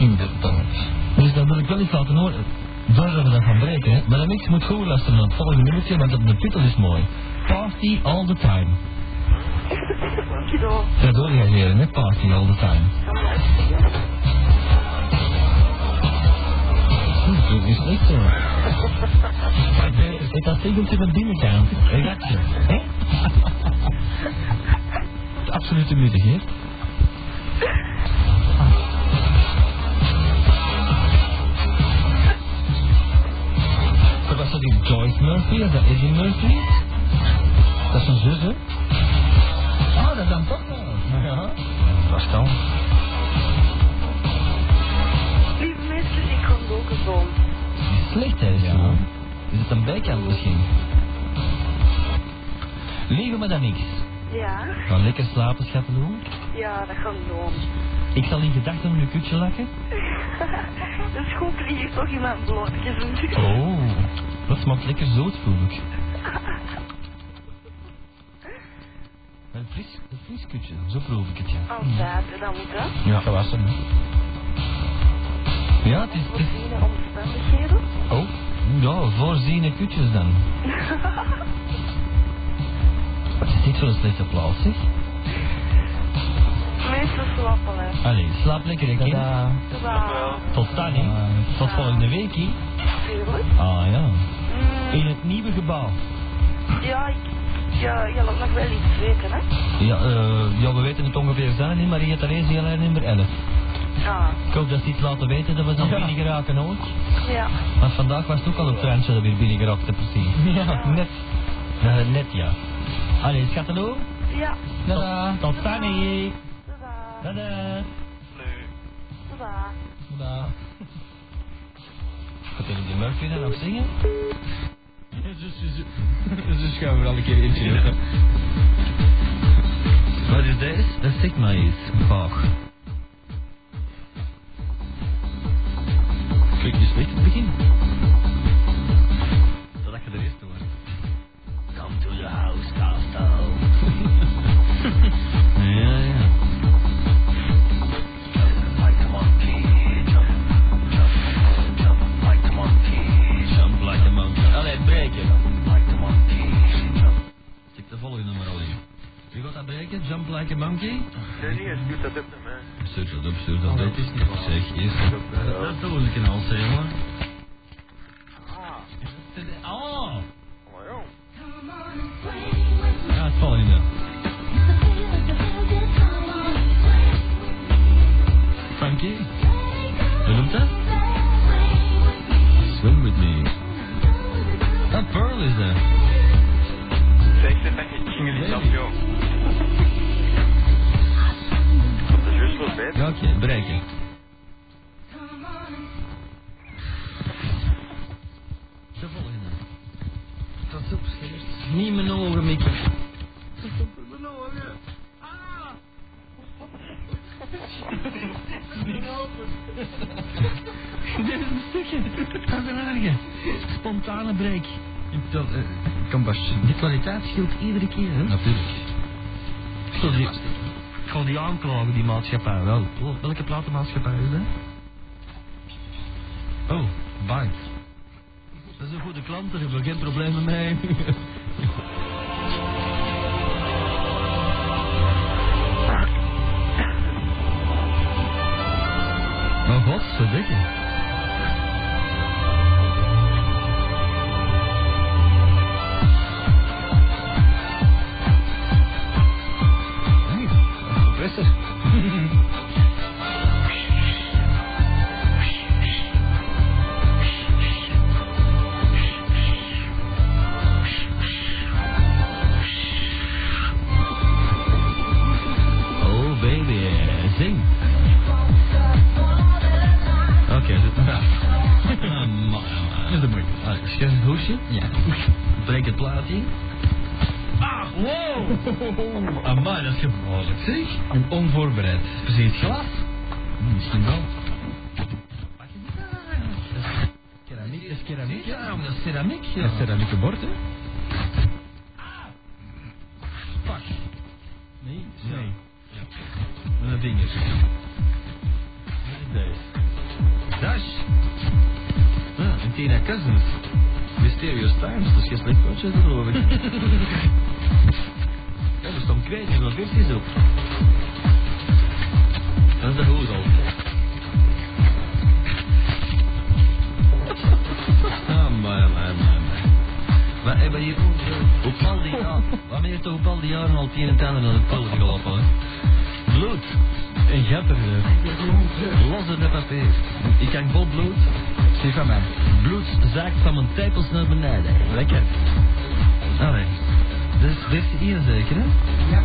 Inderdaad. Dus dat wil ik wel niet laten horen. Voordat we dat gaan breken, hè. Maar dan niks moet goed luisteren naar het volgende nummertje, want de titel is mooi. Party all the time. Dat hoor jij leren, hè? Party all the time. Hm, Dat is echt zo. Ik weet dat tegeltje van binnenkant. Een gatje, hè? Absolute nuttig, hè? Murphy, of dat Eddie Murphy? Dat is een zus, hè? Ah, dat is dan toch wel. Ja. Dat kan. Lieve mensen, ik kom ook een boom. Slecht, hè, ja. Is het een bijkant misschien? Lieve madame X, Ja, ga lekker slapen, schatten doen. ja, dat gaan we doen. Ik zal in gedachten om je kutje lakken. De school hier toch iemand blootjes doen. Oh, dat smaakt lekker zoet, voel ik. Een fris, een fris kutje, zo proef ik het, ja. Altijd, dat moet dat. Ja, gewassen, hè. Ja, het is... Het is Voorziene omstandigheden. oh, ja, voorziene kutjes dan. Wat is dit voor een slechte plaats, zeg? Mensen slappen, hè. Allee, slaap lekker, hè, kind. Tot dan, hè. Tot volgende week, hè. Ah, ja. In het nieuwe gebouw. ja, ik... Ja, je laat nog wel iets weten, hè. Ja, eh, ja, we weten het ongeveer zijn, hè. Maria Theresia, lijn nummer 11. Ah, Ik hoop dat ze iets laten weten dat we dan binnen geraken, hoor. ja. Want vandaag was het ook al op het randje dat we hier binnen geraakten, precies. Ja, net. Eh, net, ja. Allee, schatteloe. Ja. Tada. Tot. Tadaa. Tada. Tadaa. Tada. Gaat jullie die Murphy dan nog zingen? Dus gaan we er al een keer in Wat is deze? Dat maar eens. Vaag. Klinkt niet slecht het begin. Zodat je de eerste wordt. Nee, nee, stuurt dat op naar mij. Absurd, dat absurd, dat Oh, dat dat is niet. Zeg, is dat dat doe ik een al zeggen, breken. De volgende. Dat is opscheert. Niet mijn ogen, Mickey. Dit is een stukje. Dat is een. Spontane break. Dat, combustion. De kwaliteit scheelt iedere keer, hè? Natuurlijk. Ik zal die, ik zal die aanklagen, die maatschappij wel. Welke platenmaatschappij is dat? Oh, Byte. Dat is een goede klant, daar hebben we geen problemen mee. Oh god, verdikke. Nee, hoesje. Ja. Breek het plaatje. Ah, wow! Amai, dat is gevaarlijk, zeg. En onvoorbereid. Zie het glas? Misschien wel. Keramiek, dat is keramiek. Ja, dat is keramiek. Ja. Dat is ceramieke bord, hè? Fuck. Nee. Nee. Met een vinger. Wat is deze? Tina Cousins. Mysterious Times, dat is geen slecht potje, geloof ik. Ja, er staan kwijt, wel versies op. Dat is de goed al. Ah, maar, maar, maar, maar. Maar hebben hier op al die jaren, waarom heeft toch op al die jaren al het een en het ander aan het pulver gelopen, hè? Bloed. Een gatter. Losse de papier. Ik kan vol bloed. Die van mij. Bloed zaakt van mijn tepels naar beneden. Lekker. Allee. Dus versie 1 zeker, hè? Ja.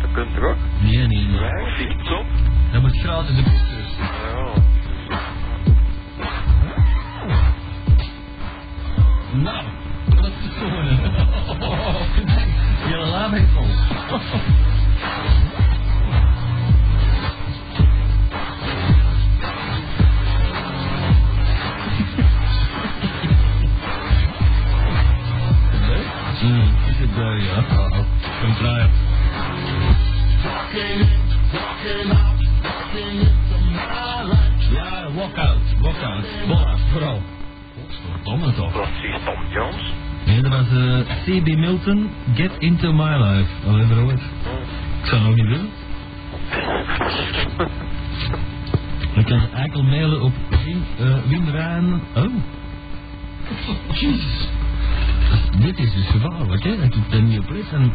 Dat kunt toch ook? Nee, nee, nee. Weigert, fiets op. Dat moet gratis op Ja. Precies Tom Jones. Nee, dat was eh, C.B. Milton, Get Into My Life. Al even gehoord. Ik zou het nog niet doen. Je kan eigenlijk mailen op Wim, uh, Wimraan... Oh. Jezus. Dit is dus gevaarlijk, hè? Dat ik er niet op let en...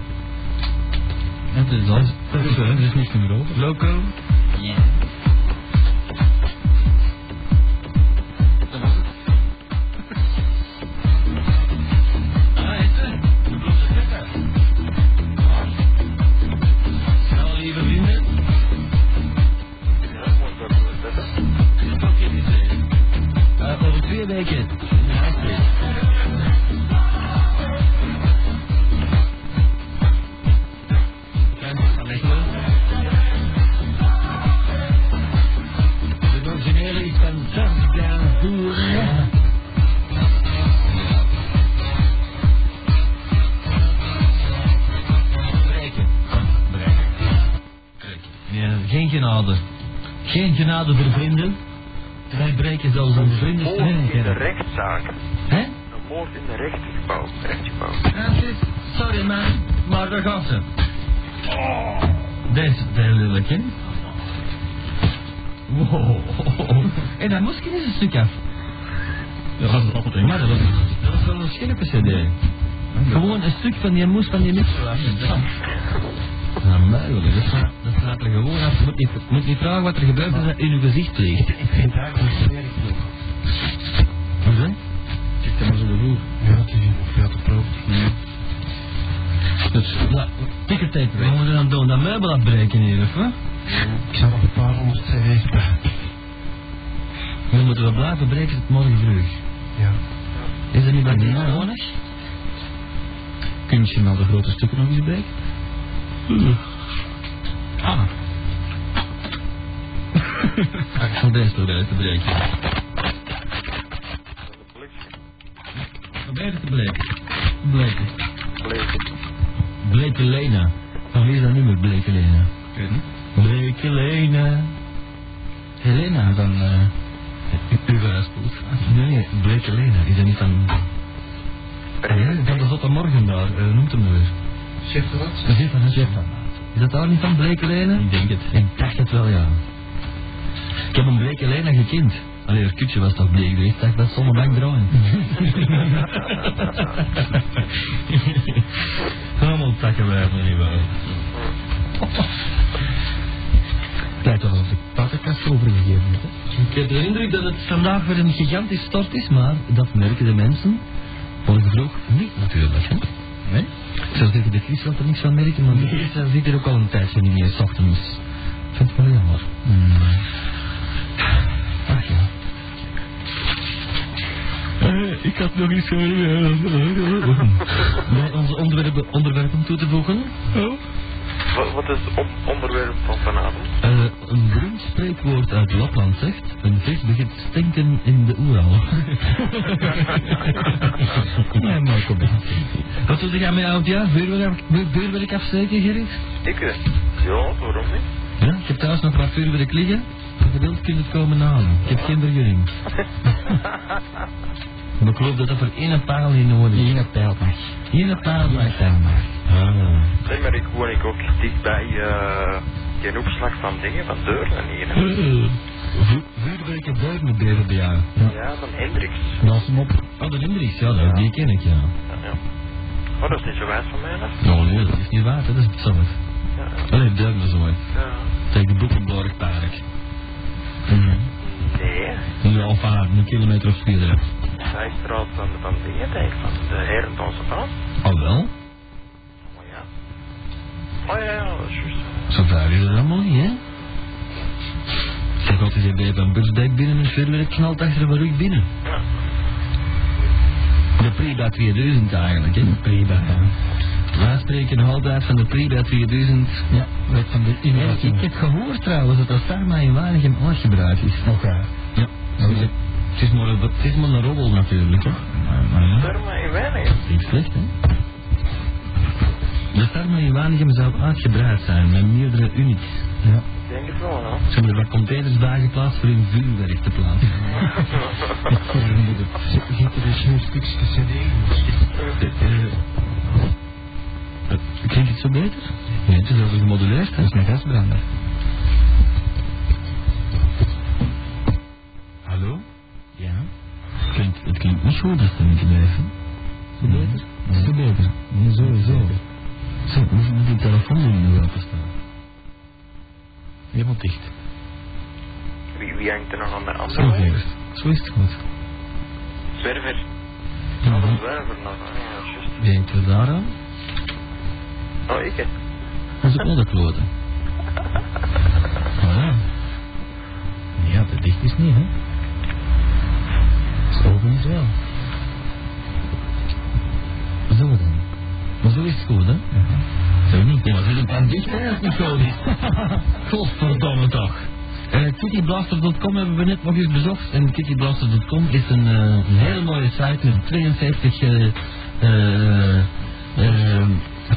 Het is al... Is, er is niks meer over. Loco? Ja. Dat genade voor vrienden. Wij breken zelfs onze vrienden Moord in de rechtszaak. Hè? Een moord in de rechtsgebouw. Rechtsgebouw. Ja, het is- Sorry man, maar daar gaat ze. Oh. Deze is heel lelijk, hè? Wow. En dat moest eens een stuk af. Dat was altijd Maar dat was, dat was wel een scherpe cd. Gewoon een stuk van die moes van die af. Ja, maar dat, gaat- dat gaat er gewoon af. Moet niet, moet niet vragen wat er gebeurt als dat in uw gezicht vliegt. Ik vind het eigenlijk smerig genoeg. Wat is dat? Ik heb maar zo vloer. Ja, het is veel te proef. Nee. Dus, la, tikkertape, wat moeten we dan doen? Dat meubel afbreken hier, of wat? Ik zou nog een paar honderd bij. Dan moeten we blijven breken tot morgen vroeg. Ja. Is dat niet bij die Ja. nodig? Kun je nou de grote stukken nog eens breken? Ah. Ik zal deze proberen te breken. Politie. Proberen te breken. bleke? Bleke. Bleke Lena. Van wie is dat nummer, Bleke Lena? Bleke Lena. Helena van uh, Uwe Spoed. Nee, nee, Bleke Lena. Is dat niet van... Van de Zotte Morgen daar, uh, noemt hem nou weer. Chef de wat? Dat is van Is dat daar niet van Bleke Lena? Ik denk het. Ik dacht het wel, ja. Ik heb een Bleke Lena gekend. Allee, haar kutje was toch bleek geweest, dacht dat zonder bank draaien. Allemaal takken wij van. Lijkt wel alsof ik patenkast overgegeven heb. Ik heb de indruk dat het vandaag weer een gigantisch stort is, maar dat merken de mensen. Morgen vroeg niet natuurlijk, hè. Nee? Zou zeggen, de laat er niks van merken, maar de eh, zit er ook al een tijdje niet meer, s ochtends. Ik vind het wel jammer. Ach ja. Eh, ik had nog iets bij onze onderwerpen, onderwerpen toe te voegen. Wat, wat is het on- onderwerp van vanavond? Eh, een beroemd spreekwoord uit Lapland zegt, een vis begint te stinken in de oeral. Ja, maar kom eens. Wat doe jij met jaar? Vuurwerk, vuur- vuurwerk afsteken, Gerrit? Ik? eh, Ja, waarom niet? Ja, ik heb thuis nog wat vuurwerk liggen. Als je wilt, kun je het komen halen. Ik heb geen vergunning. maar ik geloof dat dat voor één paal niet nodig is. Eén pijl mag. Eén paal mag pijl mag. Ah. Nee, maar ik woon ik ook dicht bij eh geen opslag van dingen, van deuren hier. hè. Vu- Vuurwerk en buitenberen bij jou. Ja, van Hendricks. Los hem op. Oh, de Hendricks, ja, dat- die ken ik, ja. Ja, ja. Oh, dat is niet zo wijd van mij, hè? Oh nee, dat is niet waar, dat is het zelf. Ja, ja. Allee, zo. ja. Tegen de Boekenborgpark. Nee, Ja, of een kilometer of vier is er al van, van dingen, denk ik, van de Herentonse Paas. Al wel? Oh ja. Ja, ja, dat is juist. Zo ver is het allemaal niet, hè? Zeg altijd, je bij een busdijk binnen en het vuurwerk knalt achter een rug binnen. Ja. De Priba 2000 eigenlijk, hè? Priba, ja. Wij spreken nog altijd van de Priba 2000. Ja, weet van de innovatie. ik heb gehoord trouwens dat dat Sarma in Waregem uitgebruikt is. Raar. Ja. Ja, Het is- Het is maar een, het is maar een roddel natuurlijk, hè? Maar, maar ja. In Weiningen. Niet slecht, hè? De in Waregem zou uitgebreid zijn met meerdere units. Ja. Ik denk het wel, hè. Ze hebben er wat containers bij geplaatst voor hun vuurwerk te plaatsen. Giet er een stukje cd in. Eh, eh, Klinkt het zo beter? Nee, het is over gemoduleerd? Dat is een gasbrander. Hallo? Ja? Het klinkt, het klinkt niet goed, dat niet blijven. Zo beter? Dicht. Wie, wie hangt er nog aan de andere. Zo is het goed. Zwerver. Ja. Zwerver nog. Ja, dat. Wie hangt er daar aan? Oh, ik, hè. Dat is ook wel de kloten. Oh ja. Ja, te dicht is niet, hè? Zo open is wel. Zo dan. Maar zo is het goed, hè? Zo niet. Ja, het hè, als het niet goed is. Godverdomme toch. Eh, Kittyblaster.com hebben we net nog eens bezocht. En Kittyblaster.com is een, eh, een hele mooie site met 52 eh, eh,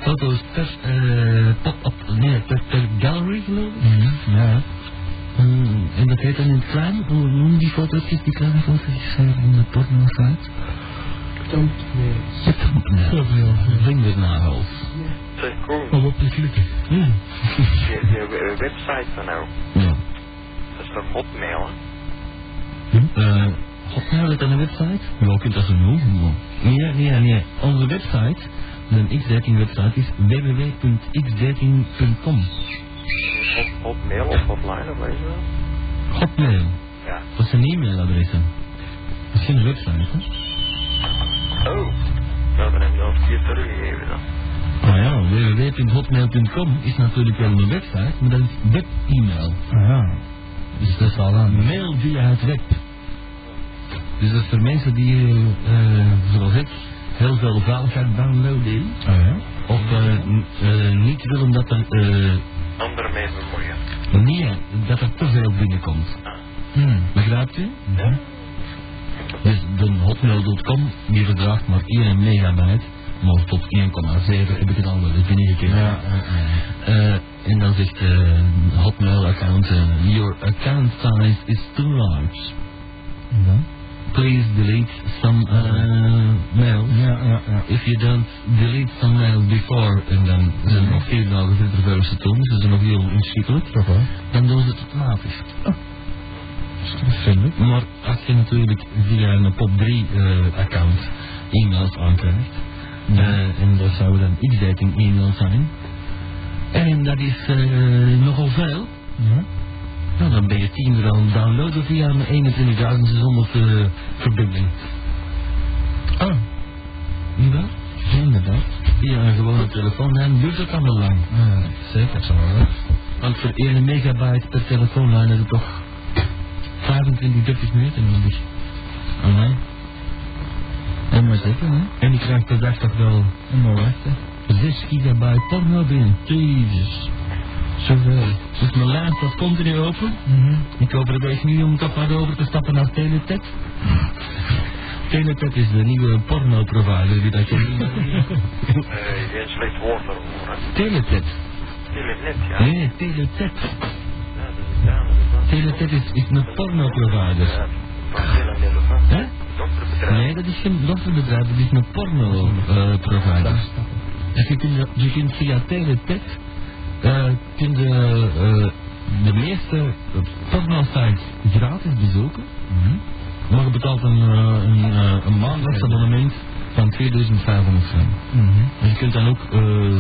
foto's per eh, pop-up, nee, per, per gallery geloof ik. Mhm, Ja. En dat heet dan in het klein, hoe noemen die foto's, die kleine foto's in de porno site? Ja, veel. Vingernagels. Zeg, cool. Om op te klikken. Ja. We- website van nou. Ja. Dat is toch hotmail, hè? Uh, Hotmail is een website? Ja, je kunt dat zo noemen. maar- Nee, nee, nee. Onze website, de X-dating website is www.xdating.com. Hot, hotmail of hotline, of weet je wel? Hotmail. Ja. Dat zijn e-mailadressen. Dat is geen website, hè? Oh. Nou, dan heb je al verkeerd teruggegeven dan. Ah ja, www.hotmail.com is natuurlijk wel een website, maar dat is web-e-mail. Ah ja. Dus dat is al aan mail via het web. Dus dat is voor mensen die, eh, eh, zoals ik, heel veel veiligheid downloaden. Ah ja. Of eh, niet willen dat er, eh, Anderen mee bemoeien. nee, dat er te veel binnenkomt. Hmm. Begrijpt u? Ja? Dus de hotmail.com, die verdraagt maar 1 megabyte. Maar tot 1,7 heb ik het al wel eens binnengekeken. Ja, Eh, en dan zegt eh Hotmail-account, eh, your account size is too large. En dan? Please delete some uh, mail. Ja, ja, ja. If you don't delete some mail before, en dan zijn er nog vier dagen verder vuilnis te doen, dus dat is nog heel inschikkelijk, dan doen ze het automatisch. Vriendelijk. Maar als je natuurlijk via een pop 3 eh, account e-mails aankrijgt, Ja. eh, en dat zou dan x-dating e-mail zijn, en dat is eh, nogal veel, Ja. nou, dan ben je 10 er aan het downloaden via een 21.600 uh, verbinding. Oh, Niet waar? inderdaad. Via een gewone telefoonlijn duurt het allemaal lang. Ja, zeker zo. Want voor 1 megabyte per telefoonlijn is het toch 25, 30 minuten nodig. Online. En maar zeker, hè? En ik krijg per dag toch wel En maar wachten. 6 gigabyte porno binnen. Jezus. Zoveel. Dus mijn lijst staat continu open. Mhm. Ik overweeg nu om toch maar over te stappen naar Teletet. Teletet is de nieuwe porno-provider die dat je niet Eh, geen slecht woord daarover. Teletet. Telenet, ja. Nee, Teletet. Ja, dat is dat dat. Teletet is, is een porno-provider. Nee, dat is geen dochterbedrijf, dat is een porno-provider. Dus je kunt, je kunt via Teletet eh kun je, eh, de meeste porno-sites gratis bezoeken. Maar je betaalt een, een, een maandelijks van 2500 frank. Mhm. En je kunt dan ook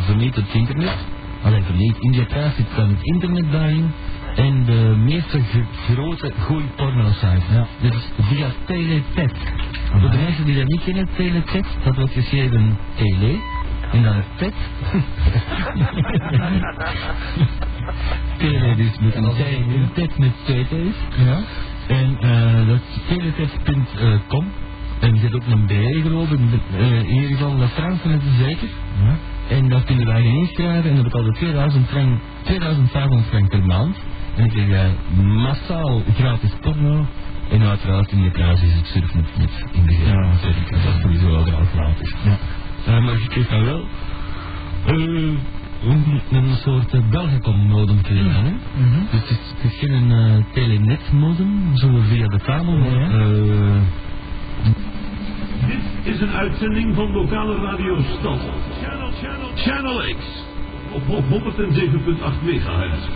vermeten het internet. Alleen vermeet, in die prijs zit dan het internet daarin. En de meeste grote goeie porno-sites. Ja. Dus via Teletet. Voor de mensen die dat niet kennen, Teletet, dat wordt geschreven tele. En dan tet. tele dus met een T en tet met twee T's. Ja? En eh dat is teletest.com. En er zit ook een B geloof ik. In ieder geval de Fransen het is zeker. Ja. En dat kunnen wij inschrijven en dat betaalt 2000 frank, 2500 frank per maand. En dan krijg je massaal gratis porno. En uiteraard in de prijs is het surfnet met in de Ja, natuurlijk. Dat is sowieso al graag gratis. Ja. Eh, maar je krijgt dan wel eh, een, een soort uh, Belgacom-modem krijgen. Hè? Mhm. Dus het is, het is geen uh, telenet-modem, zo via de kabel, maar... Eh, Dit is een uitzending van lokale radio Stad. Channel, channel, channel X. Op, op 107.8 megahertz.